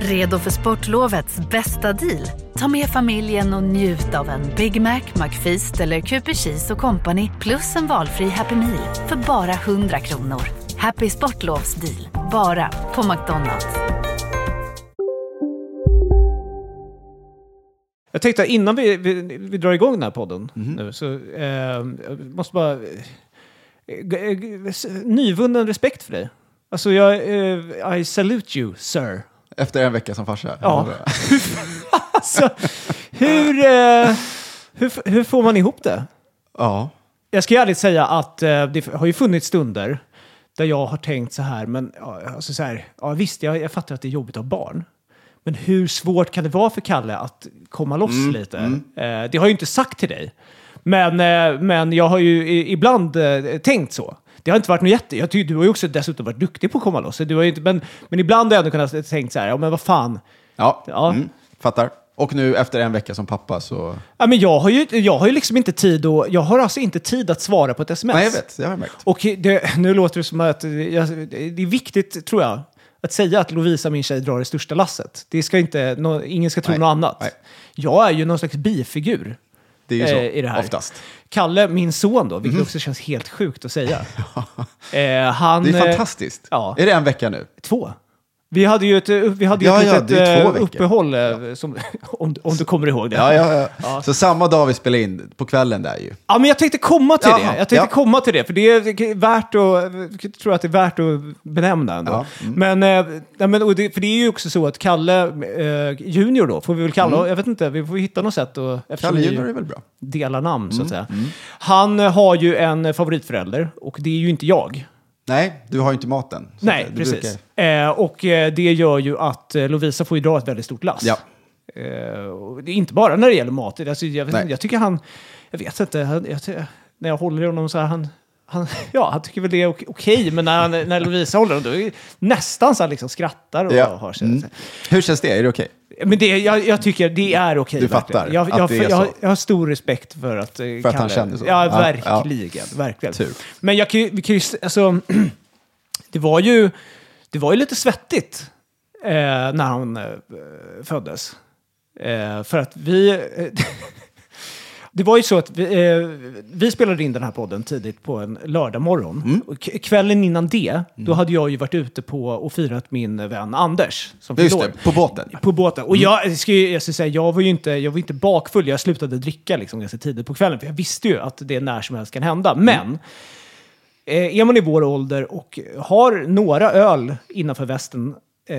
Redo för sportlovets bästa deal? Ta med familjen och njut av en Big Mac, McFeast eller Cooper Cheese och Company plus en valfri Happy Meal för bara 100 kronor. Happy Sportlovs deal, bara på McDonalds. Jag tänkte innan vi, vi, vi drar igång den här podden nu så eh, jag måste bara... Eh, s- nyvunnen respekt för dig. Alltså jag... Eh, I salute you, sir. Efter en vecka som farsa? Ja. Alltså, hur, eh, hur, hur får man ihop det? Ja. Jag ska ju ärligt säga att eh, det har ju funnits stunder där jag har tänkt så här, men ja, alltså så här, ja, visst, jag, jag fattar att det är jobbigt att ha barn. Men hur svårt kan det vara för Kalle att komma loss lite? Eh, det har jag ju inte sagt till dig. Men, eh, men jag har ju ibland eh, tänkt så. Det har inte varit något jätte... Jag tycker, du har ju också dessutom varit duktig på att komma loss. Du har inte, men, men ibland har jag ändå kunnat tänkt så här, ja men vad fan. Ja, Ja. Mm, fattar. Och nu efter en vecka som pappa så... Ja, men jag, har ju, jag har ju liksom inte tid att... Jag har alltså inte tid att svara på ett sms. Nej, jag vet. Det har jag märkt. Och det, nu låter det som att jag, det är viktigt, tror jag, att säga att Lovisa, min tjej, drar det största lasset. Det ska inte, nå- ingen ska tro Nej, något annat. nej. Jag är ju någon slags bifigur Det är ju så, eh, i det här. oftast. Kalle, min son då, vilket också känns helt sjukt att säga. eh, han, Det är eh, fantastiskt. ja. Är det en vecka nu? Två. Vi hade ju ett, vi hade ju Ja, ett ja, litet eh, uppehåll, eh, som, om, om du kommer ihåg det. Ja, ja, ja. Så samma dag vi spelade in, på kvällen där ju. Ja, men jag tänkte komma till Jaha, det. Jag tänkte ja. komma till det, för det är värt att, jag tror att det är värt att benämna ändå. Ja, mm. Men, eh, nej, men det, för det är ju också så att Kalle eh, Junior då, får vi väl kalla Jag vet inte, vi får hitta något sätt att, Mm. Kalle Junior är väl bra? delar namn så att Mm, säga. Han eh, har ju en favoritförälder och det är ju inte jag. Nej, du har ju inte maten. Nej, precis. brukar- Eh, och eh, det gör ju att eh, Lovisa får ju dra ett väldigt stort lass. Ja. Eh, och det är inte bara när det gäller mat. Alltså, jag, vet, jag tycker han... Jag vet inte. Han, jag, när jag håller i honom så här... Han, han, ja, han tycker väl det är ok- okej, men när, han, när Lovisa håller honom då är det nästan så han liksom skrattar och Ja. har sig. Mm. Hur känns det? Är det okej? Men det, jag, jag tycker det är okej. Du verkligen. fattar Jag, att jag, det är jag, så? jag har stor respekt för att eh, För att han kände så? Ja, Ja, verkligen. verkligen. Tur. Men jag kan ju, vi kan ju, alltså, det var ju, det var ju lite svettigt eh, när han eh, föddes. Eh, för att vi... Det var ju så att vi, eh, vi spelade in den här podden tidigt på en lördag morgon. K- kvällen innan det, då hade jag ju varit ute på och firat min vän Anders. Som Just det, på båten. På båten. Och jag, ska, ju- jag, ska säga, jag var ju inte, jag var inte bakfull, jag slutade dricka liksom ganska tidigt på kvällen. För jag visste ju att det när som helst kan hända. Men eh, är man i vår ålder och har några öl innanför västen, eh,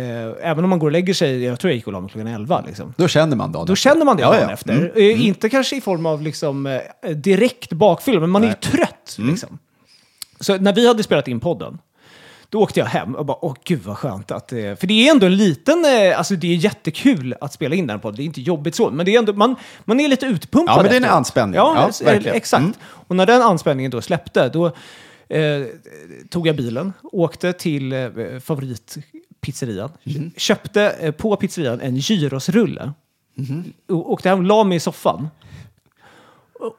även om man går och lägger sig, jag tror jag gick och la mig klockan 11. Liksom. Då känner man dagen Då efter. känner man det Ja, dagen ja. efter. Mm. Eh, Inte kanske i form av liksom, eh, direkt bakfylla, men man är ju Nej. Mm. trött. Liksom. Så när vi hade spelat in podden, då åkte jag hem och bara, åh gud vad skönt att det... För det är ändå en liten, eh, alltså det är jättekul att spela in den podden, det är inte jobbigt så, men det är ändå, man, man är lite utpumpad Ja, men det är en anspänning. Ja, Ja, verkligen. exakt. Mm. Och när den anspänningen då släppte, då eh, tog jag bilen, åkte till eh, favoritpizzerian, Mhm. köpte eh, på pizzerian en gyrosrulle, Mhm. och och la mig i soffan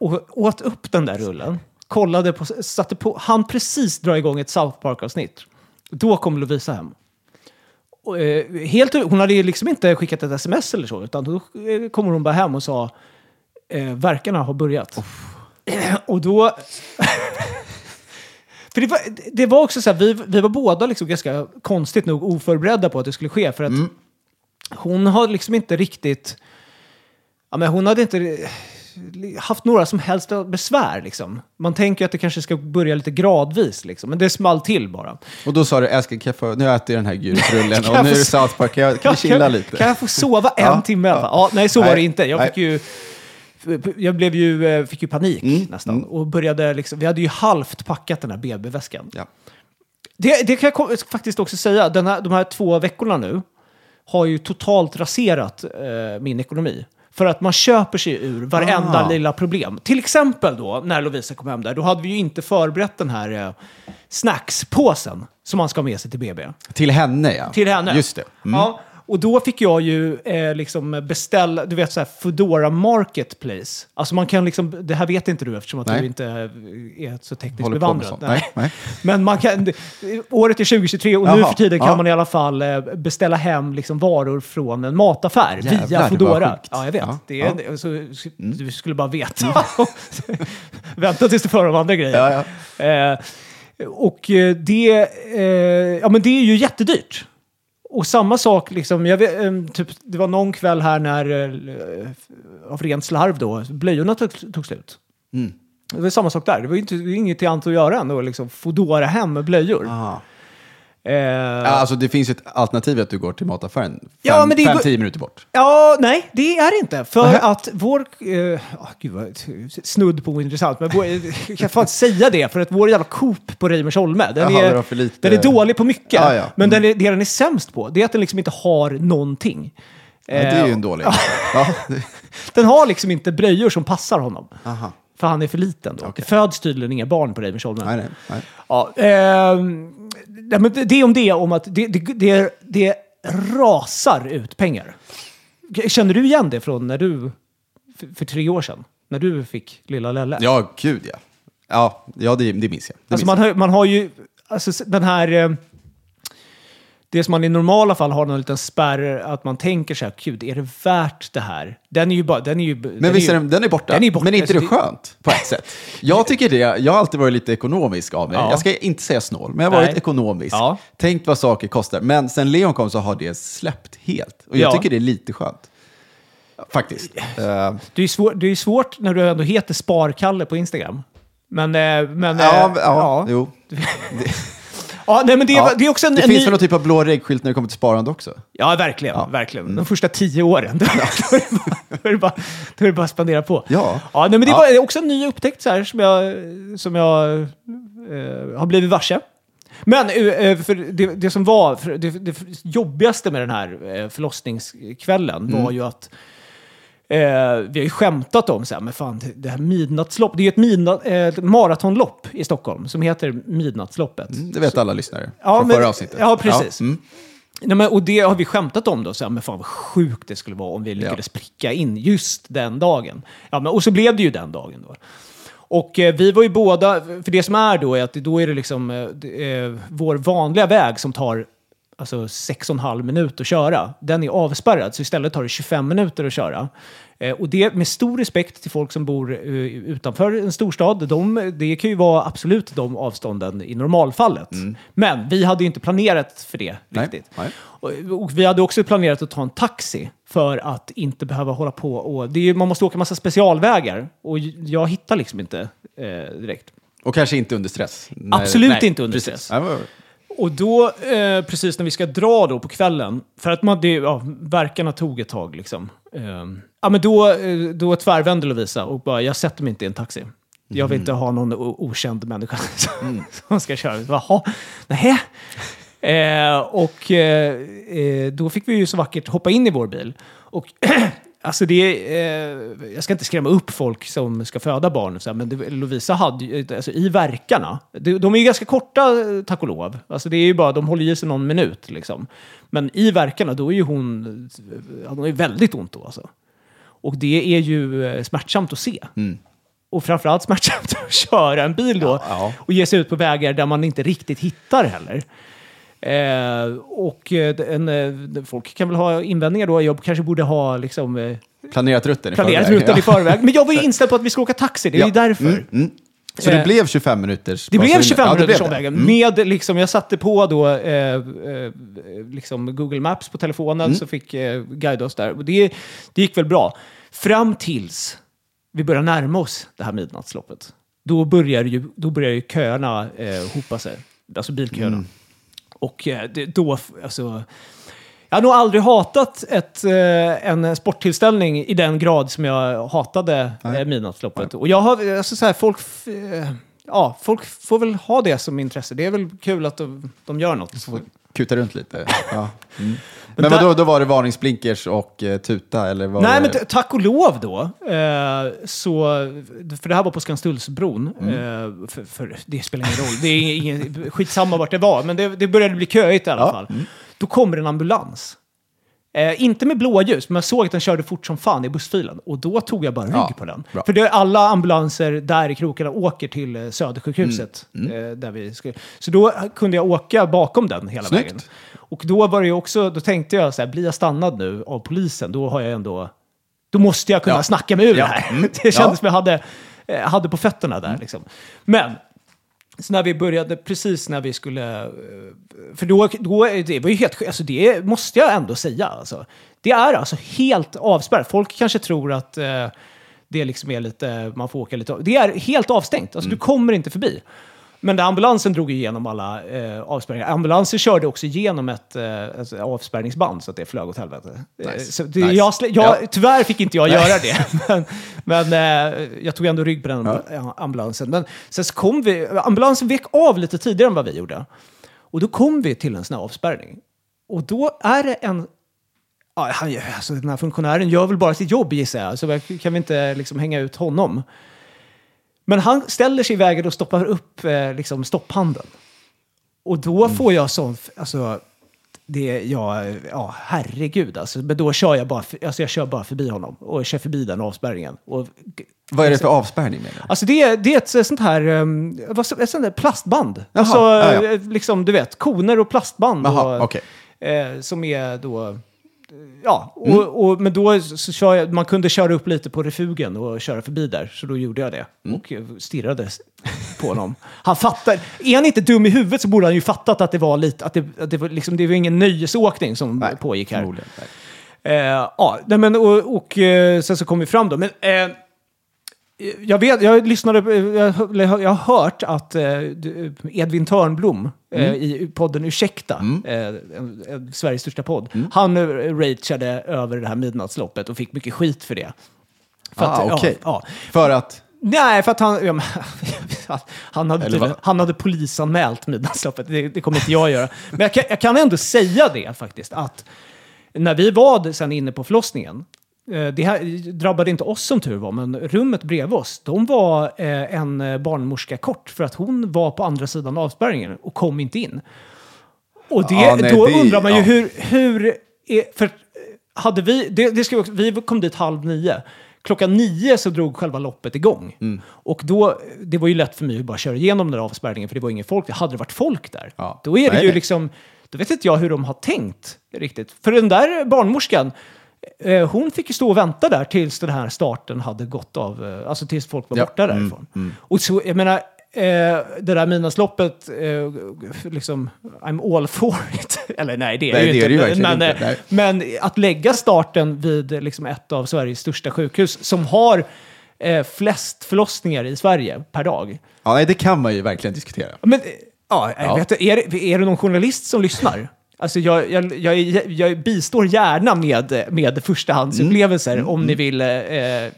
och, åt upp den där rullen. Kollade på, satte på, han precis dra igång ett South Park-avsnitt. Då kom Lovisa hem. Och, eh, helt, hon hade ju liksom inte skickat ett sms eller så, utan då eh, kommer hon bara hem och sa eh, verkarna har börjat. och då... För det var, det var också så här, vi, vi var båda liksom ganska konstigt nog oförberedda på att det skulle ske. För att hon har liksom inte riktigt... Ja, men hon hade inte haft några som helst besvär. Liksom. Man tänker ju att det kanske ska börja lite gradvis, liksom. men det small till bara. Och då sa du, älskling, kan jag få, nu äter jag den här gyrosrullen Kan och jag nu är det South Park, kan jag, kan jag chilla lite? Kan jag få sova en Ja, timme i alla fall? ja. Ja, nej, så var Nej, det inte. Jag nej. fick ju, jag blev ju, eh, fick ju panik Mm, nästan. Och började liksom, vi hade ju halvt packat den här BB-väskan. Ja. Det, det kan jag faktiskt också säga. Den här, de här två veckorna nu har ju totalt raserat eh, min ekonomi. För att man köper sig ur varenda Ah. lilla problem. Till exempel då, när Lovisa kom hem där, då hade vi ju inte förberett den här eh, snackspåsen som man ska ha med sig till BB. Till henne ja. Till henne. Just det. Mm. Ja, och då fick jag ju eh, liksom beställa, du vet så här Foodora Marketplace. Alltså man kan liksom, det här vet inte du eftersom att Nej. du inte är så tekniskt bevandrad. Nej, nej. Men man kan, året är 2023 och nu Jaha, för tiden kan ja. man i alla fall eh, beställa hem liksom varor från en mataffär Jävlar, via Foodora. Ja, jag vet. Ja, Det är, ja. Mm. så, Du skulle bara veta. Vänta tills du får de andra grejerna. Eh, och eh, det, eh, ja, men det är ju jättedyrt. Och samma sak, liksom, jag vet, typ, det var någon kväll här när, eh, av rent slarv då, blöjorna tog, tog slut. Mm. Det var samma sak där. Det var inte, det var inget annat att göra än att liksom, Foodora hem med blöjor. Ah. Eh, alltså det finns ett alternativ att du går till mataffären fem, Ja, men det fem går- tio minuter bort. Ja, nej, det är det inte. För att vår... Eh, ah, gud vad snudd på ointressant, men vår, jag kan fan inte säga det, för att vår jävla Coop på Reimersholme, den, Jaha, det är, var för lite- den är dålig på mycket. Ja, ja. Men den är, det den är sämst på, det är att den liksom inte har någonting. Ja, det är ju Eh, en dålig. Ja, det- Den har liksom inte blöjor som passar honom. Aha. För han är för liten då. Det föds tydligen inga barn på Reimersholme. Nej, nej, nej. Ja, ehm, nej, men det- om det, om att det, det, det, det rasar ut pengar. Känner du igen det från när du, för, för tre år sedan, när du fick lilla Lelle? Ja, gud ja. Ja, ja det, det minns jag. Det alltså minns man, har, man har ju, alltså den här, eh, det som man i normala fall har någon liten spärr, att man tänker så här, gud, är det värt det här? Den är ju bara, den är ju... Men visst är den, den är borta. Den är borta. Men är inte det Alltså, det- skönt på ett sätt? Jag tycker det. Jag har alltid varit lite ekonomisk av mig. Ja. Jag ska inte säga snål, men jag har varit Nej. ekonomisk. Ja. Tänkt vad saker kostar. Men sen Leon kom så har det släppt helt. Och jag Ja. tycker det är lite skönt. Faktiskt. Eh, Det är svår, det är svårt när du ändå heter Sparkalle på Instagram. Men... eh, men ja, eh, ja, jo. Ja, nej, men det, är- Ja. det är också en, det en finns ny... väl någon typ av blå reggskylt när det kommer till sparande också? Ja, verkligen. Ja. Mm. verkligen. De första tio åren. Då är det bara- då är det bara, då är det bara att spendera på. Ja. ja nej, men det Ja. var också en ny upptäckt så här, som jag, som jag eh, har blivit varse. Men eh, för det, det som var det, det jobbigaste med den här eh, förlossningskvällen Mm. var ju att Eh, vi har ju skämtat om så här, men fan, det här midnattslopp, det är ju ett midnatt, eh, maratonlopp i Stockholm som heter Midnattsloppet. Mm, Det vet alla lyssnare Ja, från men- förra avsnittet. ja, precis. mm. Nej, men, och det har vi skämtat om då, så här, men fan vad sjukt det skulle vara om vi lyckades pricka in just den dagen. Ja, men, och så blev det ju den dagen då. Och eh, vi var ju båda, för det som är då är att då är det liksom eh, är vår vanliga väg som tar alltså 6,5 minuter att köra. Den är avspärrad, så istället tar det 25 minuter att köra. Eh, och det med stor respekt till folk som bor eh, utanför en storstad. De, det kan ju vara absolut de avstånden i normalfallet. Men vi hade ju inte planerat för det Mm. Nej, riktigt. nej. Och, och vi hade också planerat att ta en taxi för att inte behöva hålla på och... Det är, man måste åka massa specialvägar och jag hittar liksom inte eh, direkt. Och kanske inte under stress. Absolut nej, inte under precis. stress. Och då, eh, precis när vi ska dra då på kvällen, för att man, det, ja, verkarna tog ett tag liksom. Eh, ja, men då, eh, då tvärvände Lovisa och bara, jag sätter mig inte i en taxi. Jag vill inte ha någon okänd människa som, som ska köra. Jaha, nähä? Eh, och eh, eh, då fick vi ju så vackert hoppa in i vår bil. Och alltså det, eh, jag ska inte skrämma upp folk som ska föda barn, och så här, men det, Lovisa hade ju, alltså i verkarna, de, de är ju ganska korta eh, tack och lov. Alltså det är ju bara, de håller i sig någon minut liksom. Men i verkarna, då är ju hon, ja, hon har ju väldigt ont då alltså. Och det är ju eh, smärtsamt att se. Och framförallt smärtsamt att köra en bil då ja. och ge sig ut på vägar där man inte riktigt hittar heller. Eh, och eh, en, eh, folk kan väl ha invändningar då. Jag kanske borde ha liksom, eh, Planerat rutten i planerat förväg. rutan i förväg. Men jag var ju inställd på att vi ska åka taxi, det är ju därför. Mm, mm. Så det Eh, blev 25 minuters... Det blev alltså, 25 ja, det minuters det. omvägen. Mm. Med liksom, jag satte på då eh, eh, liksom Google Maps på telefonen Mm. så fick eh, guida oss där. Och det, det gick väl bra. Fram tills vi börjar närma oss det här midnattsloppet. Då börjar ju, då börjar ju köerna eh, hopa sig. Alltså bilköerna. Och eh, det, då, alltså... Jag har nog aldrig hatat ett, eh, en sporttillställning i den grad som jag hatade eh, midnattsloppet. Och jag har, alltså så här, folk... ja, folk får väl ha det som intresse. Det är väl kul att de, de gör något. Kuta runt lite. Ja. Mm. Men vadå, då var det varningsblinkers och eh, tuta? Eller var Nej, det... men tack och lov då. Eh, så, för det här var på Skanstullsbron. Mm. Eh, för, för det spelar ingen roll. Det är ingen, skitsamma vart det var, men det, det började bli köigt i alla Ja. fall. Då kommer en ambulans. Eh, inte med blåljus, men jag såg att den körde fort som fan i bussfilen. Och då tog jag bara rygg Ja, på den. bra. För det är alla ambulanser där i krokarna åker till eh, Södersjukhuset. Mm, Eh, där vi ska. Så då kunde jag åka bakom den hela Snyggt. vägen. Och då var det också, då tänkte jag så här, blir jag stannad nu av polisen, då har jag ändå, då måste jag kunna Ja. snacka mig ur Ja. det här. Mm. Det kändes Ja. som jag hade, eh, hade på fötterna där liksom. Men, så när vi började, precis när vi skulle, eh, för då, då det var ju helt, alltså det måste jag ändå säga alltså. Det är alltså helt avspärrat. Folk kanske tror att eh, det liksom är lite, man får åka lite, det är helt avstängt. Alltså du kommer inte förbi. Men ambulansen drog igenom alla eh, avspärrningar. Ambulansen körde också igenom ett, eh, avspärrningsband så att det flög åt helvete. Eh, Nice. Så det, Nice. jag, jag, Ja. Tyvärr fick inte jag göra det. Men, men eh, jag tog ändå rygg på den Ja. ambulansen. Men sen så kom vi, ambulansen vek av lite tidigare än vad vi gjorde. Och då kom vi till en sån här avspärrning. Och då är det en... Ja, han, alltså, den här funktionären gör väl bara sitt jobb gissar jag. Så kan vi inte liksom hänga ut honom. Men han ställer sig i vägen och stoppar upp eh, liksom stopphanden. Och då Mm. får jag sån... Alltså, det, ja, ja, herregud alltså. Men då kör jag bara, alltså jag kör bara förbi honom. Och kör förbi den avspärrningen. Och, Vad är det för avspärrning menar? Alltså det, är- det är ett sånt här, um, vad ett sånt där plastband. Jaha, alltså, ja, ja. eh, liksom du vet, koner och plastband. Jaha, och, okej. eh, som är då, ja, och, Mm. och, men då så kör jag, man kunde köra upp lite på refugen och köra förbi där. Så då gjorde jag det. Mm. Och eh, stirrade på honom. Han fattar, är han inte dum i huvudet så borde han ju fattat att det var lite, att det, att det var liksom, det var ingen nöjesåkning som Nej, pågick här. Eh, ja, nej, men, och, och eh, sen så kom vi fram då. Men, eh, jag, vet, jag lyssnade, jag, jag har hört att eh, Edvin Törnblom eh, i podden Ursäkta, eh, en, en, Sveriges största podd, han eh, rageade över det här midnattsloppet och fick mycket skit för det. För Ah, ja, okej. ja. För att... Nej, för att han, ja, men, han, hade, han hade polisanmält midnattsloppet. Det, det kommer inte jag göra. Men jag kan, jag kan ändå säga det faktiskt. Att när vi var sen inne på förlossningen. Eh, Det här drabbade inte oss som tur var, men rummet bredvid oss. De var eh, en eh, barnmorska kort för att hon var på andra sidan avspärrningen och kom inte in. Och det, Ja, nej, då det- undrar man ju ja. hur... hur är, för hade vi, det, det ska vi, också- vi kom dit halv nio. Klockan nio så drog själva loppet igång. Mm. Och då, det var ju lätt för mig att bara köra igenom den där avspärrningen för det var ingen folk. Hade det varit folk där, Ja. då är det Nej, ju nej. liksom... Då vet inte jag hur de har tänkt riktigt. För den där barnmorskan, hon fick ju stå och vänta där tills den här starten hade gått av. Eh, alltså tills folk var Ja. borta Mm, därifrån. Och så, jag menar, eh, det där midnattsloppet, eh, liksom, I'm all for it. Eller nej, det är Nej, ju det inte. är det men, inte. eh, men att lägga starten vid eh, liksom, ett av Sveriges största sjukhus som har eh, flest förlossningar i Sverige per dag. Ja, nej, det kan man ju verkligen diskutera. Men, eh, ja, Ja. Vet, är, är det någon journalist som lyssnar? Alltså jag, jag, jag, jag bistår gärna med, med förstahandsupplevelser Mm. om ni vill eh, eh,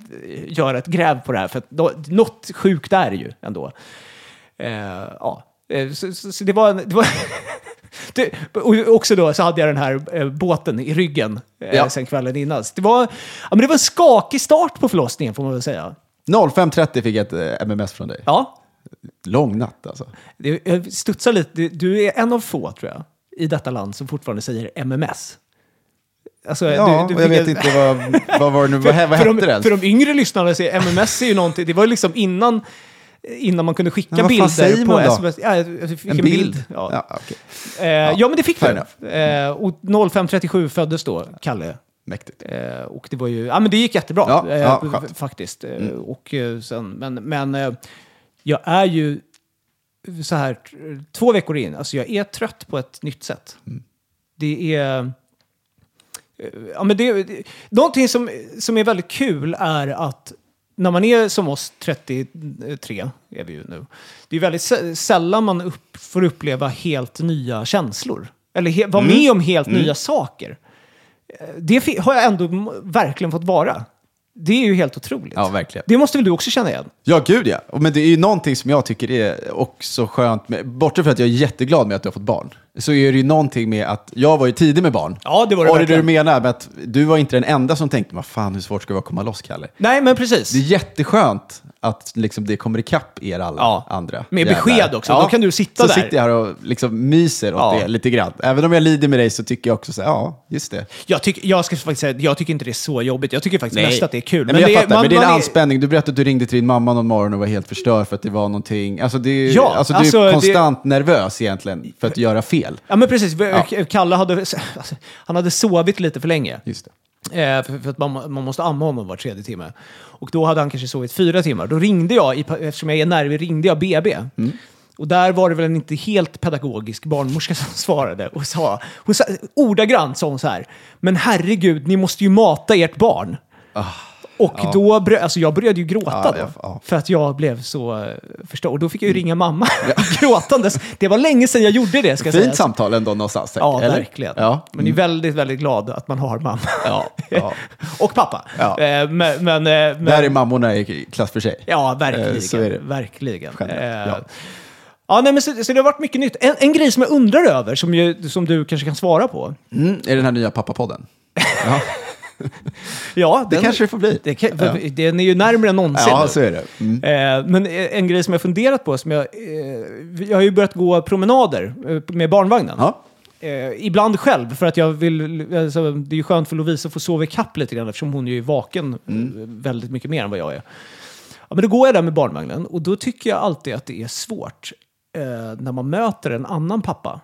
göra ett gräv på det här. För att något sjukt är det ju ändå. Eh, ja. Eh, Så, så, så det var... Det var det, och också då så hade jag den här eh, båten i ryggen eh, Ja. sen kvällen innan. Så det var, ja, men det var en skakig start på förlossningen får man väl säga. 05.30 fick jag ett eh, MMS från dig. Ja, Lång natt alltså. Det, jag studsar lite. Du är en av få, tror jag, i detta land som fortfarande säger MMS. Alltså, Ja, du, och jag vet inte vad, vad var det nu, vad, vad hette de, det ens? för de yngre lyssnarna, så MMS är ju någonting, det var ju liksom innan, innan man kunde skicka Ja, bilder på sms. Ja, jag fick en, En bild. bild? Ja. Ja, okej. Eh, ja. men det fick vi. Eh, och 05.37 föddes då Kalle. Mäktigt. Eh, och det var ju, ja men det gick jättebra. Ja, eh, ja, faktiskt. Eh, och, eh, sen, men men jag är ju så här två veckor in, alltså jag är trött på ett nytt sätt. Det är... eh, Ja, men det, det, någonting som, som är väldigt kul är att när man är som oss, 33 är vi ju nu, det är väldigt sä- sällan man upp, får uppleva helt nya känslor. Eller he, vara med om helt nya saker. Eh, Det har jag ändå verkligen fått vara. Det är ju helt otroligt. Ja, verkligen. Det måste väl du också känna igen? Ja, gud ja. Men det är ju någonting som jag tycker är också skönt, med, bortsett från att jag är jätteglad med att du har fått barn, så är det ju någonting med att jag var ju tidig med barn. Ja, det var det Och det verkligen. du menar med att du var inte den enda som tänkte, vad fan hur svårt ska det vara att komma loss, Kalle? Nej, men precis. Det är jätteskönt att liksom, det kommer ikapp er alla Ja. andra. Med jävlar. besked också. Då kan du sitta så där. sitter jag här och liksom myser åt Ja. det lite grann. Även om jag lider med dig så tycker jag också så här, ja, just det. Jag, tycker, jag ska faktiskt säga, jag tycker inte det är så jobbigt. Jag tycker faktiskt mest att det är kul. Nej, men jag det, fattar, man- men det är en man anspänning. Du berättade att du ringde till din mamma någon morgon och var helt förstörd för att det var någonting. Alltså, det är, Ja, alltså, du alltså, är det- konstant nervös egentligen för att göra fel. Ja, men precis. Kalle hade, alltså, han hade sovit lite för länge. Just det. Eh, för, för att man, man måste amma honom var tredje timme. Och då hade han kanske sovit fyra timmar. Då ringde jag, i, eftersom jag är nervig, ringde jag BB. Mm. Och där var det väl en inte helt pedagogisk barnmorska som svarade och sa, hon sa ordagrant sa hon så här, men herregud, ni måste ju mata ert barn. Och då brö- alltså jag började ju gråta Ja, då, jag- ja. för att jag blev så uh, förstörd. Och då fick jag ju ringa mamma gråtandes. Det var länge sedan jag gjorde det, ska jag säga. Fint samtal ändå någonstans. Ja, eller? verkligen. Ja. Men är väldigt, väldigt glad att man har mamma. Ja, ja. och pappa. Ja. Eh, Men, men, eh, men, Där är mammorna i klass för sig. Ja, verkligen. Eh, det. Verkligen. Eh, ja. Ja, nej, men så, så det har varit mycket nytt. En, en grej som jag undrar över, som, ju, som du kanske kan svara på. Mm, är det den här nya pappapodden? Ja, det den, kanske det får bli. det kan, Ja. Den är ju närmare än någonsin Ja, så är det. Mm. Eh, men en grej som jag funderat på, som jag, eh, jag har ju börjat gå promenader eh, med barnvagnen. Ja. Eh, ibland själv, för att jag vill... Alltså, det är ju skönt för Lovisa att få sova ikapp lite grann eftersom hon är ju vaken Mm. eh, väldigt mycket mer än vad jag är. Ja, men då går jag där med barnvagnen och då tycker jag alltid att det är svårt eh, när man möter en annan pappa.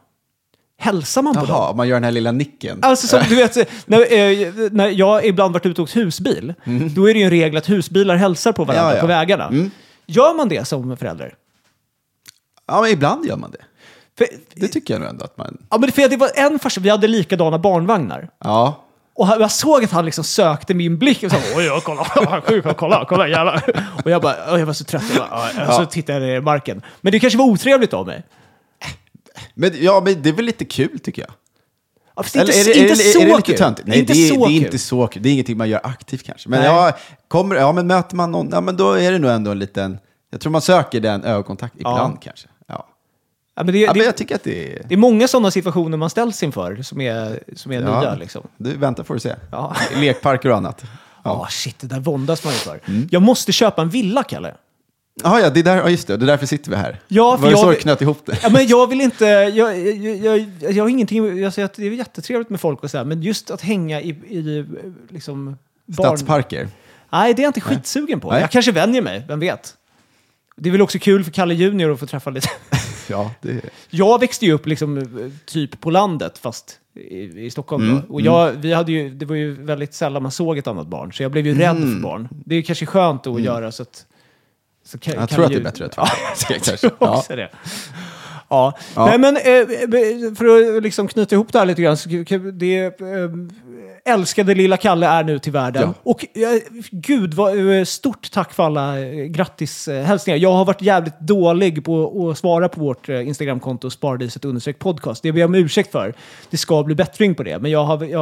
Hälsar man på dem? Jaha, man gör den här lilla nicken. Alltså som, du vet, när, eh, när jag ibland varit ute och åkt husbil, då är det ju en regel att husbilar hälsar på varandra Mm. Ja, ja. på vägarna. Mm. Gör man det som förälder? Ja, men ibland gör man det. För, Det tycker jag nog ändå att man... ja, men för det var en farsa, vi hade likadana barnvagnar. Ja. Och jag såg att han liksom sökte min blick och sa oj, ja, kolla, sjuk, kolla, kolla, jävlar. Och jag bara, "Åh, jag var så trött. Jag bara, och så tittade jag ner i marken. Men det kanske var otrevligt av mig. Men, ja, men det är väl lite kul tycker jag. Ja, fast inte, Eller är det, inte är det, så är det lite kul. töntigt? Nej, inte det, är, så det är kul. inte så kul. Det är ingenting man gör aktivt kanske. Men, Nej. ja, kommer, ja, men möter man någon, ja, men då är det nog ändå en liten... Jag tror man söker den ögonkontakt ibland kanske. Ja. Ja, men det, Ja, det, men jag tycker att det är... det är många sådana situationer man ställs inför som är, som är Ja. nya. Liksom. Du, vänta får du se. Ja. Lekparker och annat. Ja, Ja. shit, det där våndas man ju för. Mm. Jag måste köpa en villa, Kalle. Aha, ja, det är där, ja, just det. Det är därför sitter vi här. Ja, för Var det jag så du knöt ihop det? Ja, men jag vill inte... Jag, jag, jag, jag har ingenting... Jag säger att det är jättetrevligt med folk och så här, men just att hänga i, i liksom... barn- Stadsparker. Nej, det är jag inte skitsugen på. Nej. Jag kanske vänjer mig, vem vet? Det är väl också kul för Kalle Junior att få träffa lite... Ja, det Jag växte ju upp liksom typ på landet, fast i, i Stockholm. Mm. Och jag, vi hade ju, det var ju väldigt sällan man såg ett annat barn, så jag blev ju rädd för barn. Det är kanske skönt att göra så att... Kan. Jag kan tror att ju- det är bättre att Ja, kanske. jag tror Ja. också det. Ja. Ja. Nej, men eh, för att liksom knyta ihop det här lite grann. Det, eh, älskade lilla Kalle är nu till världen. Ja. Och eh, gud, vad, eh, stort tack för alla eh, grattishälsningar. Jag har varit jävligt dålig på att svara på vårt Instagramkonto understreck podcast. Det ber jag om ursäkt för. Det ska bli bättring på det, men jag har, jag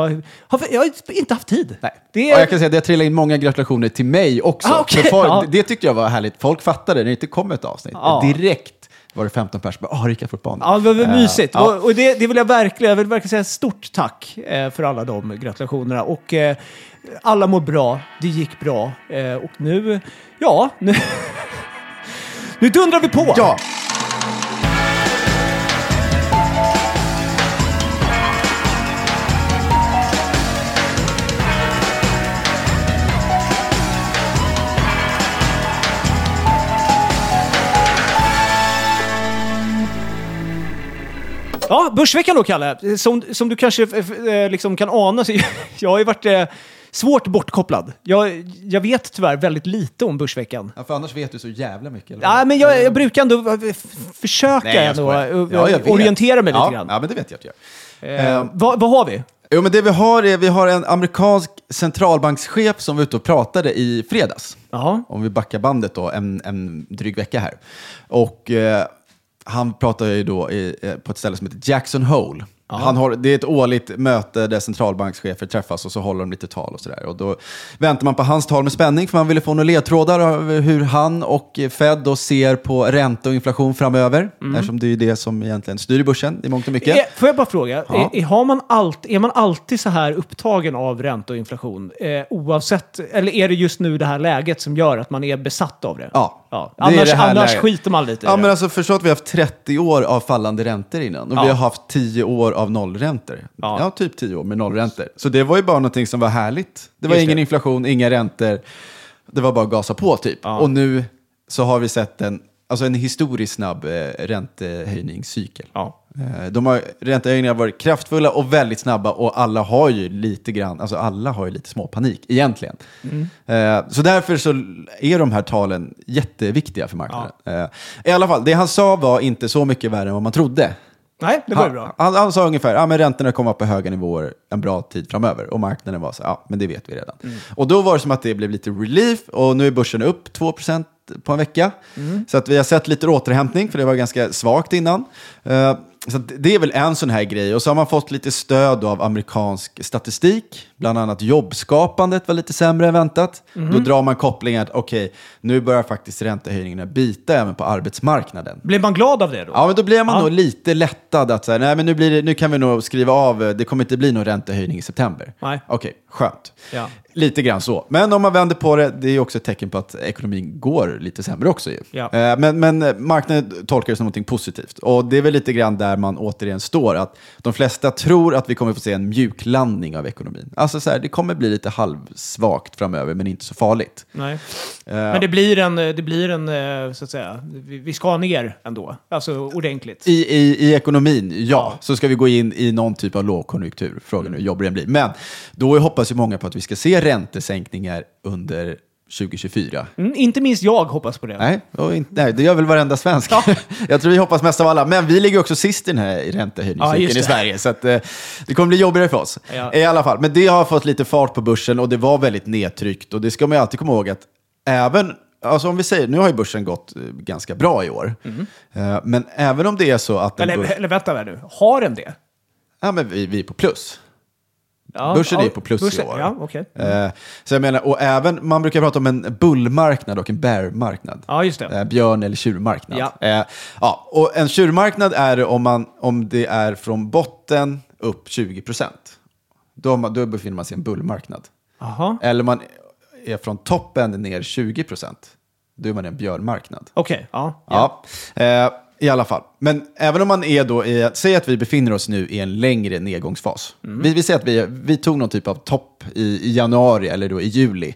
har, jag har inte haft tid. Nej. Det är, jag kan säga att det trillade in många gratulationer till mig också. Ah. För folk, Ja. Det tyckte jag var härligt. Folk fattade när det inte kom ett avsnitt. Ja. Direkt var det 15 personer som bara, ah, Rickard får ett barn. Ja, det var Eh, mysigt. ja. Och, och det, det vill jag verkligen, jag vill verkligen säga stort tack eh, för alla de gratulationerna. Och eh, alla mår bra, det gick bra. Och nu, ja, nu, nu dundrar vi på! Ja! Ja, Börsveckan då, Kalle. Som, som du kanske eh, liksom kan ana, så jag har ju varit eh, svårt bortkopplad. Jag, jag vet tyvärr väldigt lite om Börsveckan. ja, för annars vet du så jävla mycket. Eller? Ja, men jag, jag brukar ändå eh, f- försöka Nej, jag ändå, skojar. eh, Ja, jag vet. orientera mig ja, lite grann. Ja, men det vet jag att jag gör. Eh, vad, vad har vi? Jo, men det vi har är, vi har en amerikansk centralbankschef som var ute och pratade i fredags. Jaha. Om vi backar bandet då, en, en dryg vecka här. Och eh, han pratar ju då i, eh, på ett ställe som heter Jackson Hole. Han har, det är ett årligt möte där centralbankschefer träffas och så håller de lite tal och sådär. Och då väntar man på hans tal med spänning för man ville få några ledtrådar av hur han och Fed då ser på ränta och inflation framöver. Eftersom det är ju det som egentligen styr börsen i mångt och mycket. Eh, Får jag bara fråga, Ja. är, är, har man allt, är man alltid så här upptagen av ränta och inflation? Eh, oavsett, eller är det just nu det här läget som gör att man är besatt av det? Ja. ja. Är Annars, det annars läget. skiter man lite i Ja, det. men alltså förstå att vi har haft 30 år av fallande räntor innan. Och Ja. vi har haft 10 år av nollräntor. Ja. Ja. typ 10 år med nollräntor. Så det var ju bara någonting som var härligt. Det var Just ingen det. inflation, inga räntor. Det var bara att gasa på typ. Ja. Och nu så har vi sett en, alltså en historiskt snabb eh, räntehöjningscykel. Ja. Eh, De har, räntehöjningarna har varit kraftfulla och väldigt snabba och alla har ju lite grann, alltså alla har ju lite småpanik egentligen. Eh, Så därför så är de här talen jätteviktiga för marknaden. Eh, I alla fall, det han sa var inte så mycket värre än vad man trodde. Nej, det var ju bra. han, han sa ungefär, ja men räntorna kommer upp på höga nivåer en bra tid framöver. Och marknaden var så, ja men det vet vi redan. Mm. Och då var det som att det blev lite relief och nu är börsen upp 2% på en vecka. Mm. Så att vi har sett lite återhämtning, för det var ganska svagt innan. Eh, så att det är väl en sån här grej. Och så har man fått lite stöd av amerikansk statistik. Bland annat jobbskapandet var lite sämre än väntat. Mhm. Då drar man kopplingen att okej, nu börjar faktiskt räntehöjningarna bita även på arbetsmarknaden. Blev man glad av det då? Ja, men då blir man Ja. nog lite lättad att säga, nej men nu, blir det, nu kan vi nog skriva av, det kommer inte bli någon räntehöjning i september. Nej. Okej, skönt. Ja. Lite grann så. Men om man vänder på det, det är också ett tecken på att ekonomin går lite sämre också ju. Ja. Eh, Men, men marknaden tolkar det som något positivt. Och det är väl lite grann där man återigen står, att de flesta tror att vi kommer få se en mjuklandning av ekonomin. Alltså så här, det kommer bli lite halvsvagt framöver, men inte så farligt. Nej. Eh, Men det blir en, det blir en eh, så att säga, vi ska ner ändå. Alltså ordentligt. I, i, I ekonomin, ja, Ja. så ska vi gå in i någon typ av lågkonjunktur. Frågan är hur jobbig den blir. Men då hoppas ju många på att vi ska se räntesänkningar under 2024. Mm, inte minst jag hoppas på det. Nej, och inte, nej, det gör väl varenda svensk. Ja. Jag tror vi hoppas mest av alla. Men vi ligger också sist i den här Ja, räntehöjningscykeln det. i Sverige. Så att, eh, det kommer bli jobbigare för oss. Ja. I alla fall. Men det har fått lite fart på börsen och det var väldigt nedtryckt. Och det ska man ju alltid komma ihåg att även, alltså om vi säger, nu har ju börsen gått eh, ganska bra i år. Eh, Men även om det är så att... Eller, börs- eller vänta nu, har den det? Ja, men vi, vi är på plus. Ja, Börsen ja, är på plus i börsen, år. Ja, okej. Eh, så jag menar, och även, man brukar prata om en bullmarknad och en bearmarknad. Ja, just det. Eh, björn eller tjurmarknad. Ja. Eh, ja, och en tjurmarknad är det om, man, om det är från botten upp 20 procent. Då, man- då befinner man sig i en bullmarknad. Jaha. Eller man är från toppen ner 20 procent. Då är man i en björnmarknad. Okej, ja. ja. Ja, i alla fall. Men även om man är då i, säg att vi befinner oss nu i en längre nedgångsfas. Vi, vi säger att vi, vi tog någon typ av topp i, i januari eller då i juli.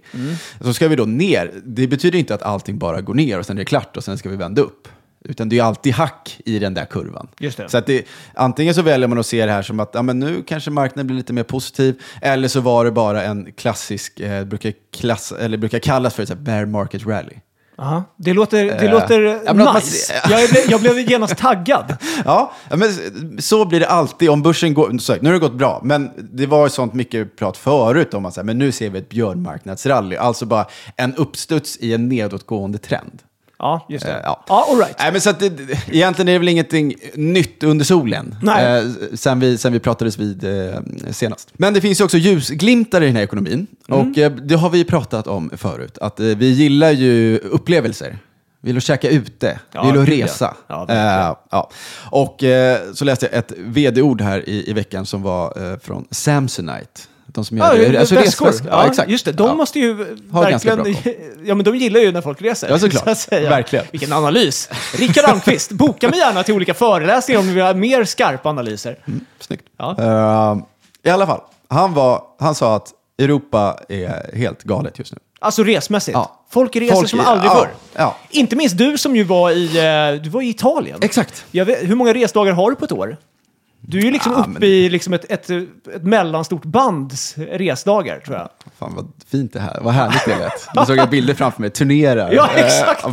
Så ska vi då ner. Det betyder inte att allting bara går ner och sen är det klart och sen ska vi vända upp. Utan det är alltid hack i den där kurvan. Så att det, antingen så väljer man att se det här som att ja, men nu kanske marknaden blir lite mer positiv. Eller så var det bara en klassisk, eh, brukar, klass, eller brukar kallas för ett bear market rally. Aha. Det låter, det Eh, låter ja, att man- nice. jag, blev, jag blev genast taggad. Ja, men så blir det alltid om börsen går. Så, nu har det gått bra, men det var ju sånt mycket prat förut om att men nu ser vi ett björnmarknadsrally. Alltså bara en uppstuds i en nedåtgående trend. Ja, just det. Eh, ja. ja, all right. Nej, men så att det, egentligen är det väl ingenting nytt under solen. Nej. Eh, sen, vi, sen vi pratades vid eh, senast. Men det finns ju också ljusglimtar i den här ekonomin. Mm. Och eh, det har vi pratat om förut. Att eh, vi gillar ju upplevelser. Vi att käka ute. Ja, vi ja. resa. Ja, verkligen. Eh, ja. Och eh, så läste jag ett vd-ord här i, i veckan som var från Samsonite. De som Ja, gör alltså väskor. Ja, exakt. Just det, de Ja. måste ju ganska verkligen... Ja, men de gillar ju när folk reser. Ja, såklart. så. Verkligen. Vilken analys. Rickard Almqvist, boka mig gärna till olika föreläsningar om du vill ha mer skarpa analyser. Snyggt. Ja. Eh, I alla fall, han, var, han sa att Europa är helt galet just nu. Alltså resmässigt. Ja. Folk reser Folk som aldrig ja, förr. ja. Inte minst du som ju var i, eh, du var i Italien. Exakt. Vet, hur många resdagar har du på ett år? Du är ju liksom Ja, uppe men- i liksom ett, ett, ett mellanstort bands resdagar, tror jag. Fan vad fint det här, vad härligt det lät. Nu såg jag bilder framför mig, turnerar. Ja, Eh, exakt.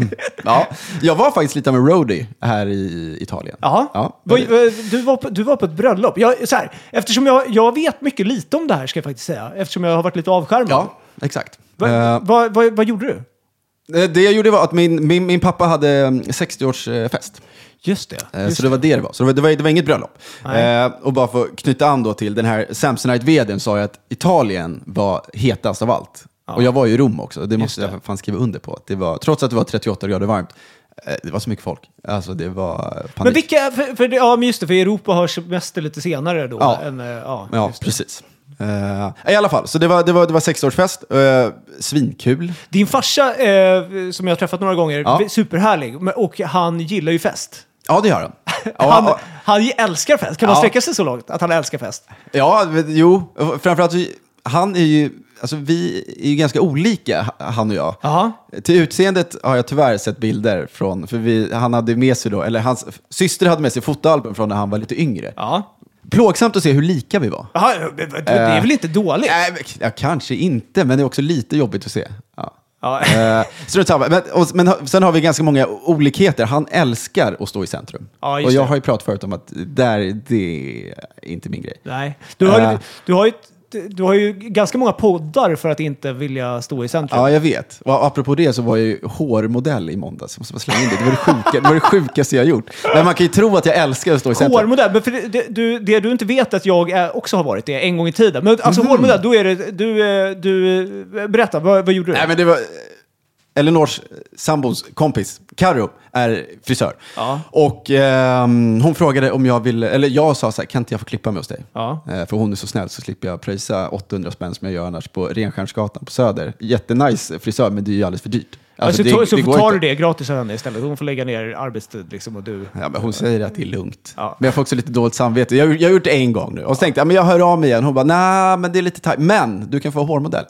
ja. Jag var faktiskt lite en roadie här i Italien. Jaha. Ja, du, var på, du var på ett bröllop. Jag, så här, eftersom jag, jag vet mycket lite om det här, ska jag faktiskt säga. Eftersom jag har varit lite avskärmad. ja exakt. Va, Eh, vad- vad- vad gjorde du? Eh, Det jag gjorde var att min, min, min pappa hade mm, 60-årsfest. Just det. Eh, Just Så det var det det var. Så det var, det var, det var inget bröllop. Eh, och bara för att knyta an då till den här Samsonite-vdn sa jag att Italien var hetast av allt. Och jag var ju i Rom också, det måste det. jag fan skriva under på. Det var, trots att det var 38 grader varmt, eh, det var så mycket folk. Alltså det var panik. Men vilka, för, för, ja men just det, för Europa har semester lite senare då. Ja. Än, eh, ja, Ja, precis. Eh, I alla fall, så det var, det var, det var 60-årsfest. Uh, svinkul. Din farsa, eh, som jag har träffat några gånger, Ja. superhärlig. Och han gillar ju fest. Ja, det gör han. Ja, Han, han älskar fest. Kan man Ja. sträcka sig så långt att han älskar fest? Ja, jo. Framförallt, han är ju, alltså vi är ju ganska olika, han och jag. Jaha. Till utseendet har jag tyvärr sett bilder från, för vi, han hade med sig då, eller hans syster hade med sig fotoalbum från när han var lite yngre. Ja. Plågsamt att se hur lika vi var. Jaha, det, är väl inte dåligt? Nej, men- ja, kanske inte, men det är också lite jobbigt att se. Ja. Ja. Eh, strunt samma. Men, och, men sen har vi ganska många olikheter. Han älskar att stå i centrum. Ja, just och jag det. har ju pratat förut om att där, det är inte min grej. Nej. Du har, ju- Eh. du, har ju, du har ju ganska många poddar för att inte vilja stå i centrum. Ja, jag vet. Och apropå det så var jag ju hårmodell i måndags. Jag måste bara slänga in det. Det var det, sjuka, det var det sjukaste jag gjort. Men man kan ju tro att jag älskar att stå i centrum. Hårmodell, men för det, du, det du inte vet att jag är, också har varit det en gång i tiden. Men alltså Mhm. hårmodell, då är det... Du, eh, du, eh, berätta, vad, vad gjorde du? Nej, men det var... Elinors sambos kompis, Karo är frisör. Ja. Och ehm, hon frågade om jag ville, eller jag sa så här, kan inte jag få klippa mig hos dig? Ja. Eh, för hon är så snäll så slipper jag pröjsa 800 spänn som jag gör annars på Renstjärnsgatan på Söder. Jättenice frisör, men det är ju alldeles för dyrt. Alltså, det- så det tar du det gratis av henne istället. Hon får lägga ner arbetstid liksom och du... Ja, men hon säger att det är lugnt. Ja. Men jag får också lite dåligt samvete. Jag, jag har gjort det en gång nu. Och så tänkte jag, men jag hör av mig igen. Hon bara, nej, men det är lite tajt. Men du kan få hårmodell.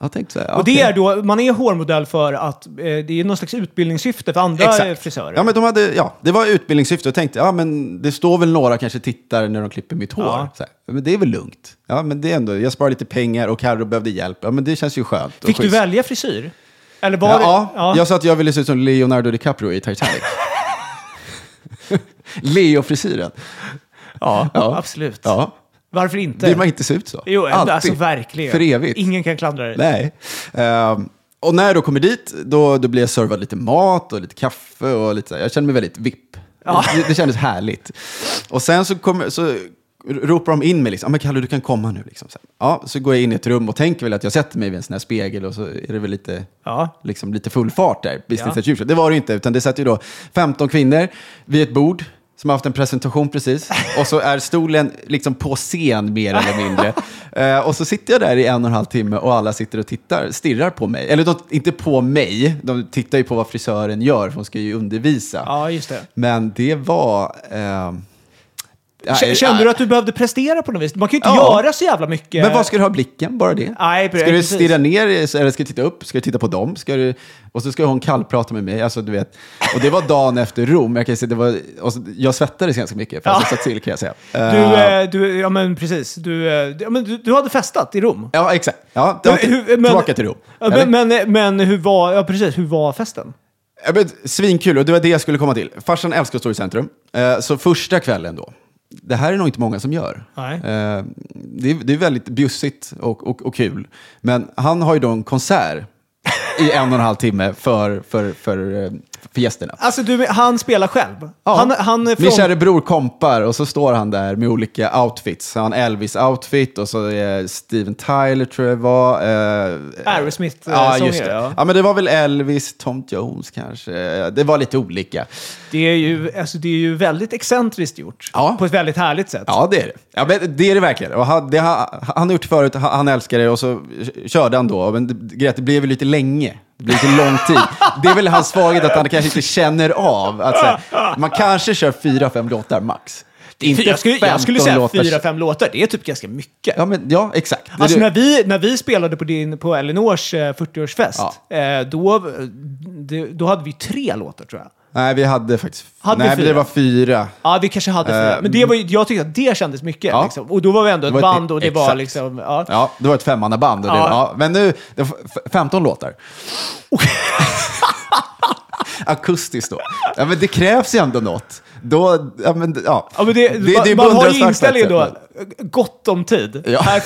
Jag tänkte så här, Och det är då, man är hårmodell för att eh, det är någon slags utbildningssyfte för andra eh, frisörer. Ja, men de hade, ja, det var utbildningssyfte. Jag tänkte, ja, men det står väl några kanske tittar när de klipper mitt hår. Ja. Så här, men det är väl lugnt. Ja, men det är ändå, jag sparar lite pengar och Carro behövde hjälp. Ja, men det känns ju skönt. och Fick du schysst. välja frisyr? Eller var Ja, det... ja, jag sa att jag ville se ut som Leonardo DiCaprio i Titanic. Leo-frisyren. ja, Ja. absolut. Ja. Varför inte? Vill man inte se ut så? Jo, Alltid. alltså verkligen. För evigt. Ingen kan klandra dig. Nej. Ehm, och när jag då kommer dit, då, då blir jag servad lite mat och lite kaffe och lite så här. Jag känner mig väldigt vipp. Ja. Det, det kändes härligt. Och sen så, kommer, så ropar de in mig liksom. Ja, men Kalle, du kan komma nu. Liksom. Så, ja, så går jag in i ett rum och tänker väl att jag sätter mig vid en sån här spegel och så är det väl lite, Ja. liksom, lite full fart där. Business Ja. Det var det inte, utan det satt ju då 15 kvinnor vid ett bord som har haft en presentation precis. Och så är stolen liksom på scen mer eller mindre. Eh, och så sitter jag där i en och en halv timme och alla sitter och tittar, stirrar på mig. Eller de, inte på mig, de tittar ju på vad frisören gör, för hon ska ju undervisa. Ja, just det. Men det var... K- Kände du att du behövde prestera på något vis? Man kan ju inte Ja. göra så jävla mycket. Men vad ska du ha blicken? Bara det? Nej, ska du stirra ner eller ska du titta upp? Ska du titta på dem? Ska du... Och så ska hon kallprata med mig. Alltså, du vet. Och det var dagen efter Rom. Jag, kan säga, det var... jag svettades ganska mycket, för Ja. jag satt still kan jag säga. Du, Eh, eh, du, ja men precis. Du, eh, ja, men du, du hade festat i Rom. Ja, exakt. Ja, Men till- hur- men- tillbaka till Rom. Men, men, men hur var, ja precis, hur var festen? Svinkul, och det var det jag skulle komma till. Farsan älskar att stå i centrum. Eh, så första kvällen då, det här är nog inte många som gör. Nej. Eh, det, är, det är väldigt bjussigt och, och, och kul. Men han har ju då en konsert i en och en halv timme för, för, för, eh, för gästerna. Alltså du, han spelar själv? Ja. Han, han är Min från... kära bror kompar och så står han där med olika outfits. Han har Elvis-outfit och så är Steven Tyler tror jag det var. Eh, Aerosmith, eh, ja, just det. ja. Ja. men det var väl Elvis, Tom Jones kanske. Det var lite olika. Det är ju, alltså, det är ju väldigt excentriskt gjort. Ja. På ett väldigt härligt sätt. Ja, det är det. Ja, men det är det verkligen. Och han, det, har- han har gjort det förut, han han älskar det och så körde han då. Men det, det blev ju lite länge. Det blev lite lång tid. Det är väl hans svaghet att han kanske inte känner av. Att, så här, man kanske kör fyra, fem låtar max. Inte jag, skulle, jag skulle 15 säga låtar. fyra, fem låtar. Det är typ ganska mycket. Ja, men, ja exakt. Alltså när vi, när vi spelade på, din, på Elinors eh, 40-årsfest, eh, då, det, då hade vi tre låtar tror jag. Nej, vi hade faktiskt... Hade vi nej, det fyra? var fyra. Ja, vi kanske hade fyra. Eh, Men det var, jag tyckte att det kändes mycket. Ja. Liksom. Och då var vi ändå ett Det var ett- band och det var exakt. liksom... Ja. Ja, det var ett femmannaband. det Ja. var- Ja, men nu, det var f- 15 låtar. Akustiskt då. Ja, men det krävs ju ändå något. Då, ja, men, ja. Ja, men det, Det- man, det är man har ju inställningen då, gott om tid. Ja.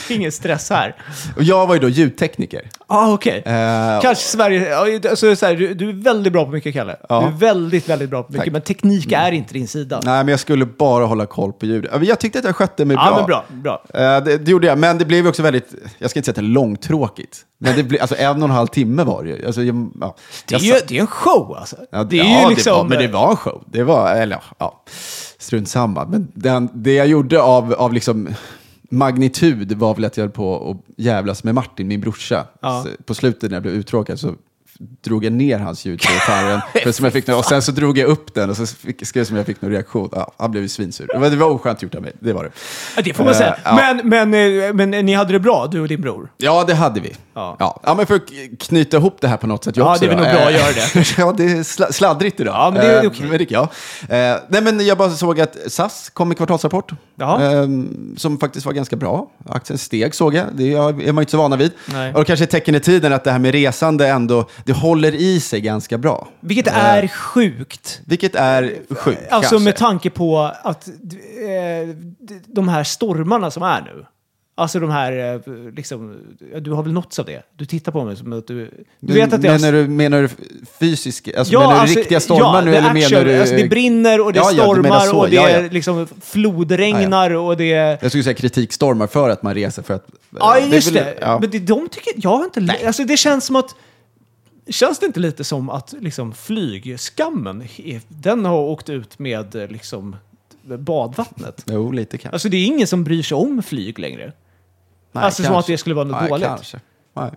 Ingen stress här. Och jag var ju då ljudtekniker. Ah, okej. Eh, Kanske Sverige... Alltså, så här, du, du är väldigt bra på mycket, Kalle. Ja. Du är väldigt, väldigt bra på mycket. Tack. Men teknik är inte din sida. Nej, men jag skulle bara hålla koll på ljudet. Men Jag tyckte att jag skötte mig Ja, bra. men bra. bra. Eh, det, det gjorde jag, men det blev ju också väldigt, jag ska inte säga att det är långtråkigt. Men det blev, alltså en och en halv timme var det ju. Alltså, jag, ja. Det är, Jag ju, satt- det är en show alltså. Ja, det är ja, liksom... det var, men det var en show. Det var, eller ja, strunt samma. Men den, det jag gjorde av, av liksom magnitud var väl att jag höll på att jävlas med Martin, min brorsa. Ja. På slutet när jag blev uttråkad så drog jag ner hans ljud på gitarren. för som jag fick, nå- och sen så drog jag upp den och så fick, skrev som jag fick någon reaktion. Ja, han blev ju svinsur. Det var, det var oskönt gjort av mig, det var det. Ja, det får man säga. Eh, ja. Men, men, eh, men ni hade det bra, du och din bror? Ja, det hade vi. Ja. Ja. Ja, men för att knyta ihop det här på något sätt. Jag Ja, också det är väl nog bra att Eh, göra det. ja, det är sla sladdrigt idag. Ja, men det är Eh, okej. men det- ja. Eh, nej, men jag bara såg att SAS kom med kvartalsrapport. Ja. eh, som faktiskt var ganska bra. Aktien steg såg jag. Det är man inte så vana vid. Nej. Och kanske ett tecken i tiden att det här med resande ändå, det håller i sig ganska bra. Vilket är sjukt. Vilket är sjukt Alltså kanske. med tanke på att eh, de här stormarna som är nu. Alltså de här, eh, liksom, du har väl nåtts av det? Du tittar på mig som att du... Du vet att det menar, du, menar du fysiska, alltså, Ja, menar du alltså, riktiga stormar ja, nu the eller action. menar du... Alltså, det brinner och det Ja, ja, du menar stormar så. och det Ja, är ja. liksom flodregnar och det är... Jag skulle säga kritikstormar för att man reser för att... Ja, är just väl- det. ja. Men det, de tycker... Jag har inte... Alltså det känns som att... Känns det inte lite som att liksom flygskammen, den har åkt ut med liksom badvattnet? Jo, lite kanske. Alltså det är ingen som bryr sig om flyg längre. Nej, alltså som kanske. att det skulle vara något Nej, dåligt. Kanske. Nej.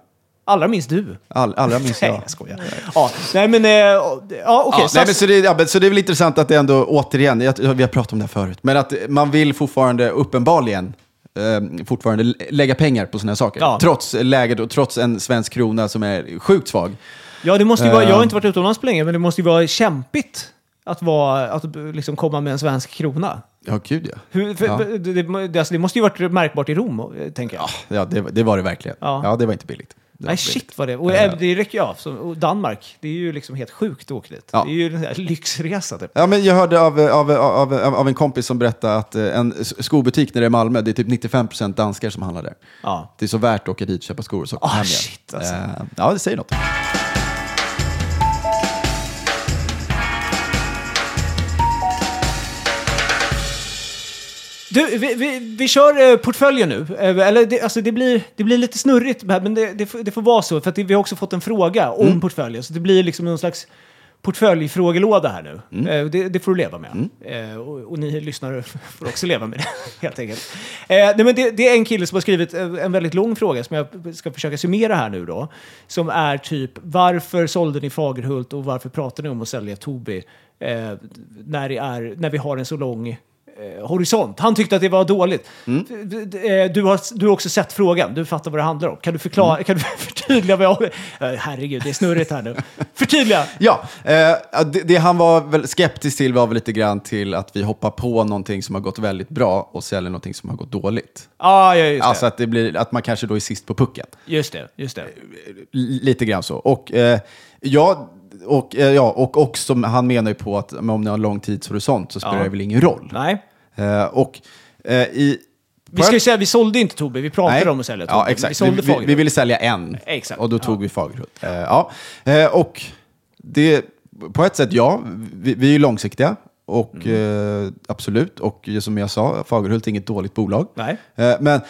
Allra minst du. All, allra minst Nej, jag. jag skojar. Ja, nej men... eh, Ja, okej. Ja, nej, SAS- men så, det, ja, men så det är väl intressant att det ändå, återigen, jag, vi har pratat om det här förut, men att man vill fortfarande, uppenbarligen, eh, fortfarande lä- lägga pengar på sådana här saker. Ja. Trots läget och trots en svensk krona som är sjukt svag. Ja, det måste vara, jag har Ehm. inte varit utomlands på länge, men det måste ju vara kämpigt att, vara, att liksom komma med en svensk krona. Ja, gud ja. Hur, för, Ja. det, det, alltså, det måste ju varit märkbart i Rom, eh, tänker jag. Ja, det, det var det verkligen. Ja. Ja, det var inte billigt. Var Nej, inte billigt. shit vad det... Och Ja. äh, det räcker ju av. Och Danmark, det är ju liksom helt sjukt att åka dit. Ja. Det är ju en lyxresa typ. Ja, men jag hörde av, av, av, av, en kompis som berättade att eh, en skobutik när det är i Malmö, det är typ 95% danskar som handlar där. Ja. Det är så värt att åka dit och köpa skor och så Ah, hem igen. shit, alltså. Eh, ja, det säger något. Du, vi, vi, vi kör eh, portföljen nu. Eh, eller det, alltså det, blir, det blir lite snurrigt, men det, det, får, det får vara så. För att det, vi har också fått en fråga om Mm. portföljen. Så det blir liksom någon slags portföljfrågelåda här nu. Mm. Eh, det, det får du leva med. Eh, och, och ni lyssnare får också leva med det, helt enkelt. Eh, nej, men det, det är en kille som har skrivit en, en väldigt lång fråga som jag ska försöka summera här nu då. Som är typ, varför sålde ni Fagerhult och varför pratar ni om att sälja Tobii eh, när, det är, när vi har en så lång eh, horisont. Han tyckte att det var dåligt. Mm. Eh, Du, har, du har också sett frågan, du fattar vad det handlar om. Kan du förklara, Mm. kan du förtydliga vad jag... Eh, Herregud, det är snurrigt här nu. Förtydliga! Ja, eh, det, det han var väl skeptisk till var väl lite grann till att vi hoppar på någonting som har gått väldigt bra och säljer någonting som har gått dåligt. Ah, ja, just det. Alltså att, det blir, att man kanske då är sist på pucken. Just det, just det. L- lite grann så. Och, eh, ja, och, eh, ja, och också, han menar ju på att men om ni har lång tidshorisont så spelar Ja. det väl ingen roll. Nej. Eh, och eh, i... Vi ska ju säga, vi sålde inte Tobii, vi pratade om att sälja Tobii. Ja, Vi exakt. Vi, sålde vi, vi Fagerhult. ville sälja en. Exakt. Och då tog vi Fagerhult. Eh, ja. Eh, och det, på ett sätt, ja. Vi, vi är ju långsiktiga. Och Mm. eh, absolut. Och som jag sa, Fagerhult är inget dåligt bolag. Nej. Eh, men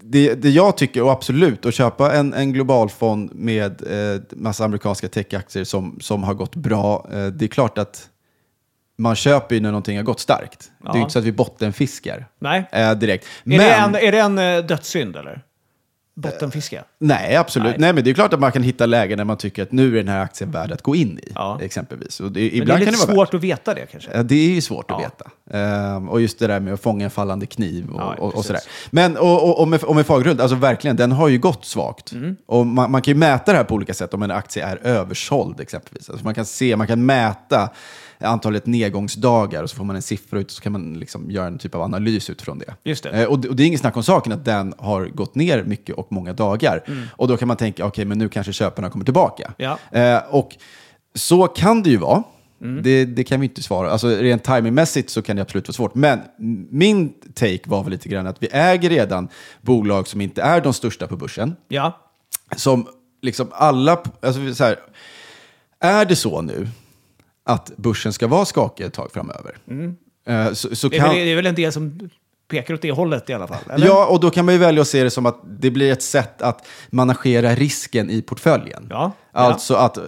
det, det jag tycker, och absolut, att köpa en, en global fond med eh, massa amerikanska techaktier som, som har gått bra. Eh, det är klart att man köper ju när någonting har gått starkt. Det är Ja. ju inte så att vi bottenfiskar Nej. eh, direkt. Är, det en, är det en eh, dödssynd, eller? Bottenfiske? Nej, absolut. Nej. Nej. men det är klart att man kan hitta lägen där man tycker att nu är den här aktien värd att gå in i. Ja. Exempelvis. Och det, Men det är ibland lite kan det vara svårt värt. att veta det kanske. Ja, det är ju svårt att Ja. veta. Ehm, och just det där med att fånga en fallande kniv och, Ja, och, och sådär. Men och, och, och, med, och med Fagerhult, alltså verkligen, den har ju gått svagt. Mm. Och man, man kan ju mäta det här på olika sätt om en aktie är översåld exempelvis. Alltså man kan se, man kan mäta antalet nedgångsdagar och så får man en siffra ut och så kan man liksom göra en typ av analys utifrån det. Just det. Eh, och, det och det är inget snack om saken att den har gått ner mycket och många dagar. Och då kan man tänka, okej, men nu kanske köparna kommer tillbaka. Ja. Eh, och så kan det ju vara. Det, det kan vi inte svara. Alltså, rent timingmässigt så kan det absolut vara svårt. Men min take var väl lite grann att vi äger redan bolag som inte är de största på börsen. Ja. Som liksom alla... Alltså, så här, är det så nu att börsen ska vara skakig ett tag framöver? eh, Så, så Det är, kan, väl, det är väl en del som pekar åt det hållet i alla fall? Eller? Ja, och då kan man ju välja att se det som att det blir ett sätt att managera risken i portföljen. Ja, ja. Alltså att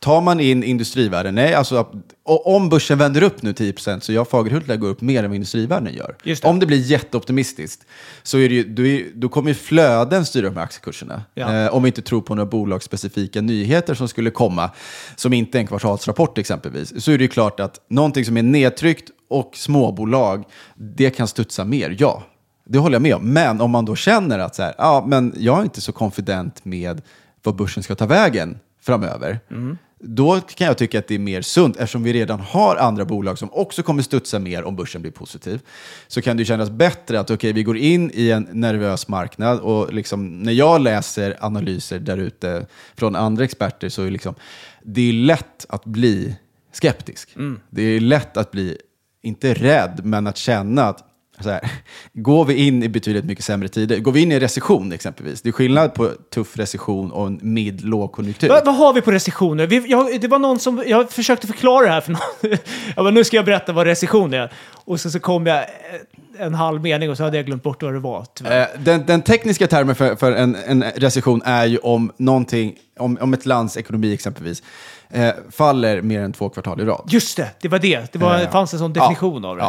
tar man in industrivärden, nej, alltså om börsen vänder upp nu 10% så jag Fagerhult lär gå upp mer än vad industrivärden gör. Det. Om det blir jätteoptimistiskt så är det ju, då, är, då kommer ju flöden styra de här aktiekurserna. Ja. Eh, om vi inte tror på några bolagsspecifika nyheter som skulle komma, som inte är en kvartalsrapport exempelvis, så är det ju klart att någonting som är nedtryckt och småbolag, det kan studsa mer, ja. Det håller jag med om. Men om man då känner att så här, ja, men jag är inte så konfident med vad börsen ska ta vägen framöver. Då kan jag tycka att det är mer sunt, eftersom vi redan har andra bolag som också kommer studsa mer om börsen blir positiv. Så kan det kännas bättre att okej, vi går in i en nervös marknad och liksom, när jag läser analyser där ute från andra experter så är liksom, det är lätt att bli skeptisk. Det är lätt att bli, inte rädd, men att känna att så här, går vi in i betydligt mycket sämre tider, går vi in i recession exempelvis, det är skillnad på tuff recession och en mid-lågkonjunktur. Vad, vad har vi på recessioner? Vi, jag, det var någon som, jag försökte förklara det här för någon. Jag bara, nu ska jag berätta vad recession är. Och så, så kom jag en halv mening och så hade jag glömt bort vad det var. Eh, Den, den tekniska termen för, för en, en recession är ju om någonting, om, om ett lands ekonomi exempelvis, eh, faller mer än två kvartal i rad. Just det, det var det. Det var, Eh, fanns en sån ja, definition av det.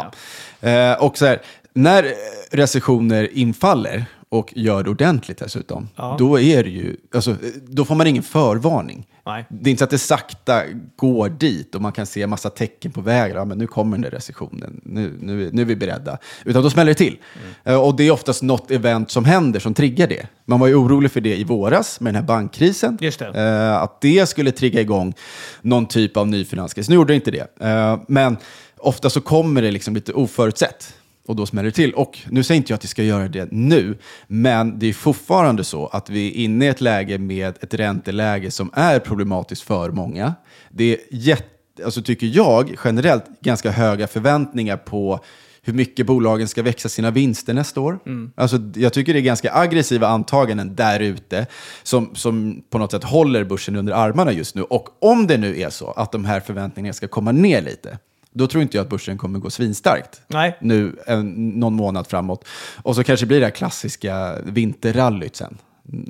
ja. Eh, och så här, när recessioner infaller och gör det ordentligt dessutom, Ja. då, är det ju, alltså, då får man ingen förvarning. Nej. Det är inte så att det sakta går dit och man kan se massa tecken på vägen. Men nu kommer den där recessionen, nu, nu, nu är vi beredda. Utan då smäller det till. Mm. Eh, Och det är oftast något event som händer som triggar det. Man var ju orolig för det i våras med den här bankkrisen. Det. Eh, att det skulle trigga igång någon typ av ny finanskris. Nu gjorde det inte det. Eh, men ofta så kommer det liksom lite oförutsett. Och då smäller det till. Och nu säger inte jag att det ska göra det nu, men det är fortfarande så att vi är inne i ett läge med ett ränteläge som är problematiskt för många. Det är jätte, alltså tycker jag generellt ganska höga förväntningar på hur mycket bolagen ska växa sina vinster nästa år. Alltså, jag tycker det är ganska aggressiva antaganden där ute som, som på något sätt håller börsen under armarna just nu. Och om det nu är så att de här förväntningarna ska komma ner lite, då tror inte jag att börsen kommer gå svinstarkt Nej. nu en, någon månad framåt. Och så kanske blir det här klassiska vinterrallyt sen.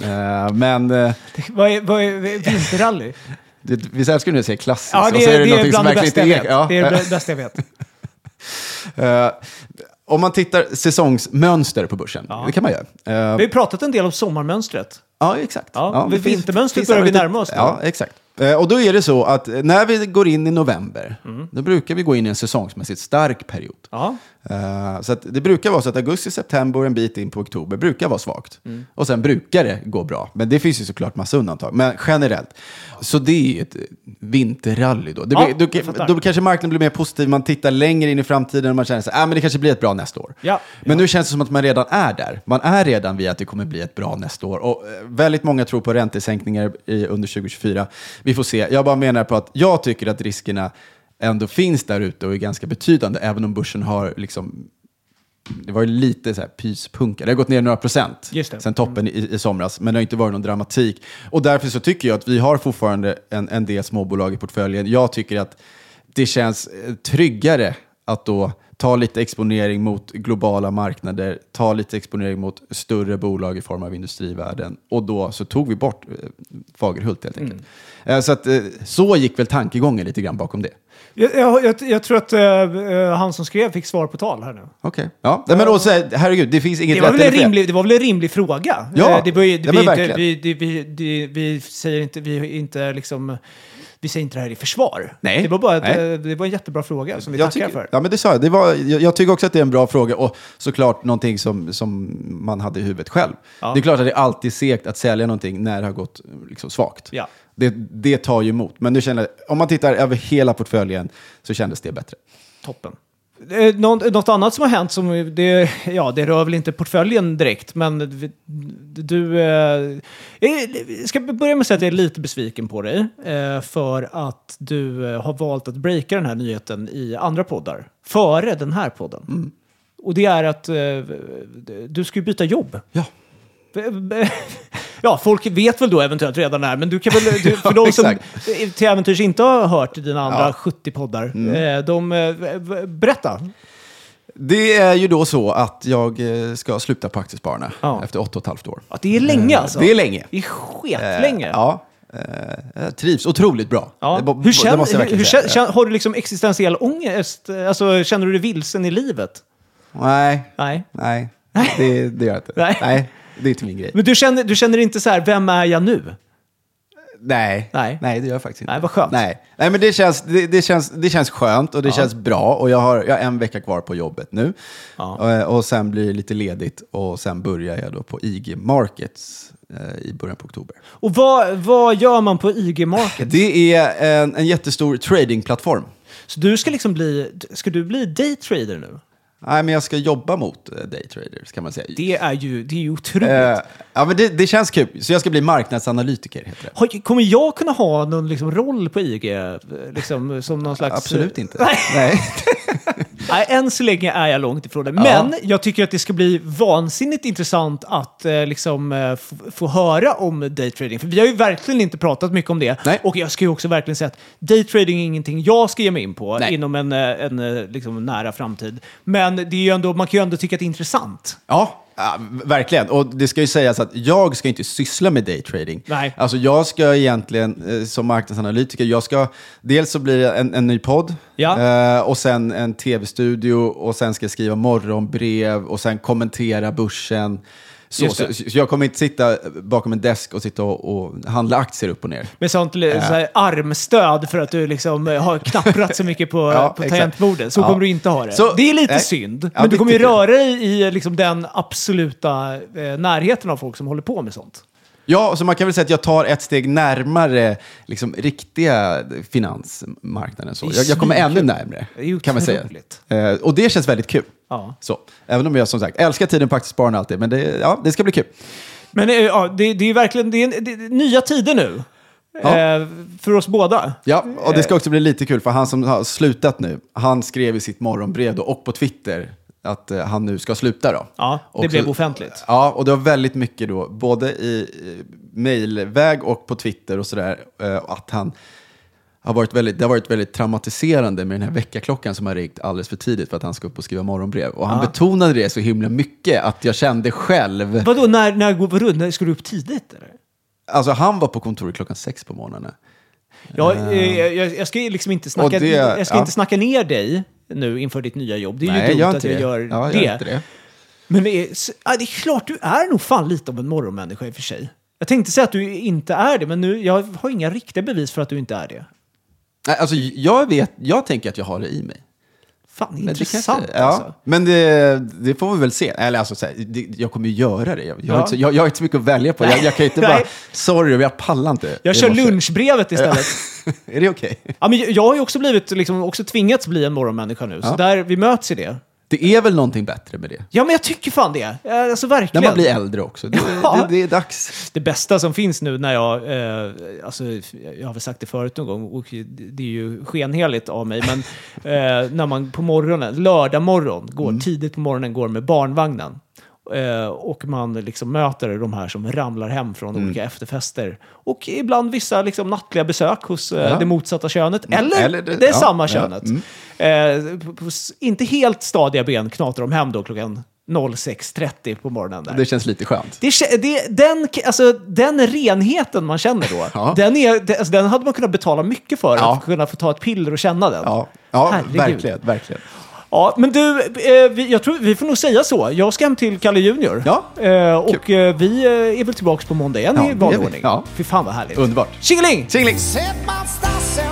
Eh, men eh, Vad är, vad är vinterrally? det, vi älskar när jag säger klassiskt. Ja, det, är, det bland det bästa jag vet. ja. Det är det bästa jag vet. Eh, om man tittar säsongsmönster på börsen, Ja. det kan man göra. Vi Eh, har pratat en del om sommarmönstret. Ja, exakt. Ja, det finns- vintermönstret finns börjar vi närma oss. Ja, exakt. Eh, och då är det så att eh, när vi går in i november, Mm. då brukar vi gå in i en säsongsmässigt stark period. Aha. Eh, så att det brukar vara så att augusti, september, en bit in på oktober brukar vara svagt. Mm. Och sen brukar det gå bra. Men det finns ju såklart massa undantag. Men generellt. Så det är ju ett vinterrally då. Det Ja, blir, fattar. då, då kanske marknaden blir mer positiv. Man tittar längre in i framtiden och man känner så här, ah, men det kanske blir ett bra nästa år. Ja. Men nu känns det som att man redan är där. Man är redan vid att det kommer bli ett bra nästa år. Och eh, väldigt många tror på räntesänkningar i, under 2024. Vi får se. Jag bara menar på att jag tycker att riskerna ändå finns där ute och är ganska betydande, även om börsen har liksom det var ju lite så här pyspunka. Det har gått ner några procent sen toppen i, i somras, men det har inte varit någon dramatik. Och därför så tycker jag att vi har fortfarande en, en del småbolag i portföljen. Jag tycker att det känns eh, tryggare att då ta lite exponering mot globala marknader, ta lite exponering mot större bolag i form av industrivärden. Och då så tog vi bort eh, Fagerhult helt enkelt. Eh, Så, att, så gick väl tankegången lite grann bakom det. Jag, jag, jag, tror att eh, eh, han som skrev fick svar på tal här nu. Okej. Ja, Nej, men då, så här, herregud, det finns inget Det var, rätt väl en eller fel. rimlig, det var väl en rimlig fråga? Ja, Eh, det var, ju- ja, vi, inte, verkligen. vi, det- vi, det- vi säger inte, vi är inte liksom... Vi säger inte det här i försvar. Nej, Det var bara nej. eh, det var en jättebra fråga som vi jag tackar tycker, för. Ja, men det sa jag. Det var, jag, jag tycker också att det är en bra fråga och såklart någonting som, som man hade i huvudet själv. Ja. Det är klart att det är alltid segt att sälja någonting när det har gått liksom, svagt. Ja. Det, det tar ju emot. Men nu känner, om man tittar över hela portföljen så kändes det bättre. Toppen. Eh, Något, något annat som har hänt som det, ja, det rör väl inte portföljen direkt, men du... Eh, jag ska börja med att säga att jag är lite besviken på dig eh, för att du eh, har valt att breaka den här nyheten i andra poddar före den här podden. Och det är att eh, du ska ju byta jobb. Ja. Ja, folk vet väl då eventuellt redan det här, men du kan väl, du, för de som till äventyrs inte har hört dina andra Ja. Mm. 70 poddar, eh, de, eh, berätta. Det är ju då så att jag eh, ska sluta på Aktiespararna Ja. efter åtta och ett halvt år. Att det är länge alltså. Det är länge. Det är skitlänge. Eh, Ja. Jag trivs otroligt bra. Ja. Det, Hur, känner, hur, hur, känner, har du liksom existentiell ångest? Alltså, känner du dig vilsen i livet? Nej, Nej. nej. Det, det gör jag inte. Nej. Det är inte min grej. Men du känner, du känner inte så här, vem är jag nu? Nej. Nej. Nej, det gör jag faktiskt inte. Nej, vad skönt. Nej, Nej men det känns, det, det känns, det känns skönt och det känns bra. Och jag har, jag har en vecka kvar på jobbet nu. Ja. Eh, Och sen blir det lite ledigt och sen börjar jag då på IG Markets eh, i början på oktober. Och vad, vad gör man på IG Market? Det är en, en jättestor tradingplattform. Så du ska liksom bli, ska du bli daytrader nu? Nej, men jag ska jobba mot eh, daytraders kan man säga. Det är ju, det är ju otroligt. Eh, ja, men det, det känns kul. Så jag ska bli marknadsanalytiker, heter det. Kommer jag kunna ha någon liksom roll på IG? eh, Liksom, som någon slags... Absolut inte. Nej. Nej. Nej, än så länge är jag långt ifrån det. Ja. Men jag tycker att det ska bli vansinnigt intressant att eh, liksom, eh, få höra om daytrading. För vi har ju verkligen inte pratat mycket om det. Nej. Och jag ska ju också verkligen säga att daytrading är ingenting jag ska ge mig in på Nej. inom en, eh, en eh, liksom, nära framtid. Men det är ju ändå, man kan ju ändå tycka att det är intressant. Ja, ja, verkligen. Och det ska ju sägas att jag ska inte syssla med daytrading. Nej. Alltså jag ska egentligen, eh, som marknadsanalytiker, jag ska, dels så blir det en, en ny podd, Ja. eh, och sen en tv-studio, och sen ska jag skriva morgonbrev, och sen kommentera börsen. Så, så, så jag kommer inte sitta bakom en desk och sitta och, och handla aktier upp och ner. Med sånt li- så armstöd för att du liksom eh, har knapprat så mycket på, Ja, på tangentbordet. Så Ja. kommer du inte ha det. Så- det är lite nej. synd. Ja, men du kommer ju röra dig i liksom, den absoluta eh, närheten av folk som håller på med sånt. Ja, så man kan väl säga att jag tar ett steg närmare liksom, riktiga finansmarknaden. Så. Jag, jag kommer ännu närmare, kan man säga. Eh, och det känns väldigt kul. Ja. Så. Även om jag som sagt älskar tiden på Aktiespararna alltid, men det, ja, det ska bli kul. Men eh, ja, det, det är verkligen det är, det är nya tider nu. Ja. Eh, för oss båda. Ja, och det ska också bli lite kul, för han som har slutat nu, han skrev i sitt morgonbrev och på Twitter att eh, han nu ska sluta då. Ja, det Och blev så- offentligt. Ja, och det var väldigt mycket då, både i mejlväg och på Twitter och sådär, att han har varit väldigt, det har varit väldigt traumatiserande med den här väckarklockan som har ringt alldeles för tidigt för att han ska upp och skriva morgonbrev. Och han Ja. betonade det så himla mycket att jag kände själv, Vadå, när, när, vadå, när ska du upp tidigt? Eller? alltså han var på kontoret klockan sex på morgonen. Jag, eh, jag, jag ska liksom inte snacka, det- jag ska ja. inte snacka ner dig nu inför ditt nya jobb. Det är ju Nej, dumt gör att jag det. gör ja, det. Gör det. Men det är, ja, det är klart, du är nog fan lite av en morgonmänniska i och för sig. Jag tänkte säga att du inte är det, men nu, jag har inga riktiga bevis för att du inte är det. Nej, alltså, jag, vet, jag tänker att jag har det i mig. Fan, Men det intressant kanske- ja, alltså. Men det, det får vi väl se. Eller alltså, så här, det, jag kommer ju göra det. Jag, jag, har Ja. inte, jag, jag har inte så mycket att välja på. Jag, jag kan inte bara, sorry, jag pallar inte. Jag kör morse." lunchbrevet istället. är det okej? Ja, men jag- har ju också blivit, liksom, också tvingats bli en morgonmänniska nu, så Ja. där, vi möts i det. Det är väl någonting bättre med det? Ja, men jag tycker fan det. Alltså verkligen. När man blir äldre också. Det, Ja. det, det är dags. Det bästa som finns nu när jag, eh, alltså jag har väl sagt det förut någon gång och det är ju skenheligt av mig, men eh, när man på morgonen, lördag morgon, går Mm. tidigt på morgonen, går med barnvagnen och man liksom möter de här som ramlar hem från Mm. olika efterfester och ibland vissa liksom nattliga besök hos eh, Ja. Mm. det motsatta könet, eller, eller det- det, är ja, samma ja, könet. mm. Eh, inte helt stadiga ben knatrar de hem då klockan 06.30 på morgonen. Där. Det känns lite skönt. Det, det, den, alltså, den renheten man känner då, Ja. den, är, det- alltså, den hade man kunnat betala mycket för. Ja. Att kunna få ta ett piller och känna den. Ja, ja verkligen. verkligen. Ja, men du, eh, vi, jag tror vi får nog säga så. Jag ska hem till Kalle Junior. Ja, Eh, och eh, vi eh, är väl tillbaka på måndag igen Ja, i det är vanlig vi. ordning. Ja. Fy fan vad härligt. Underbart. Tjingeling! Tjingeling! Se bastasse una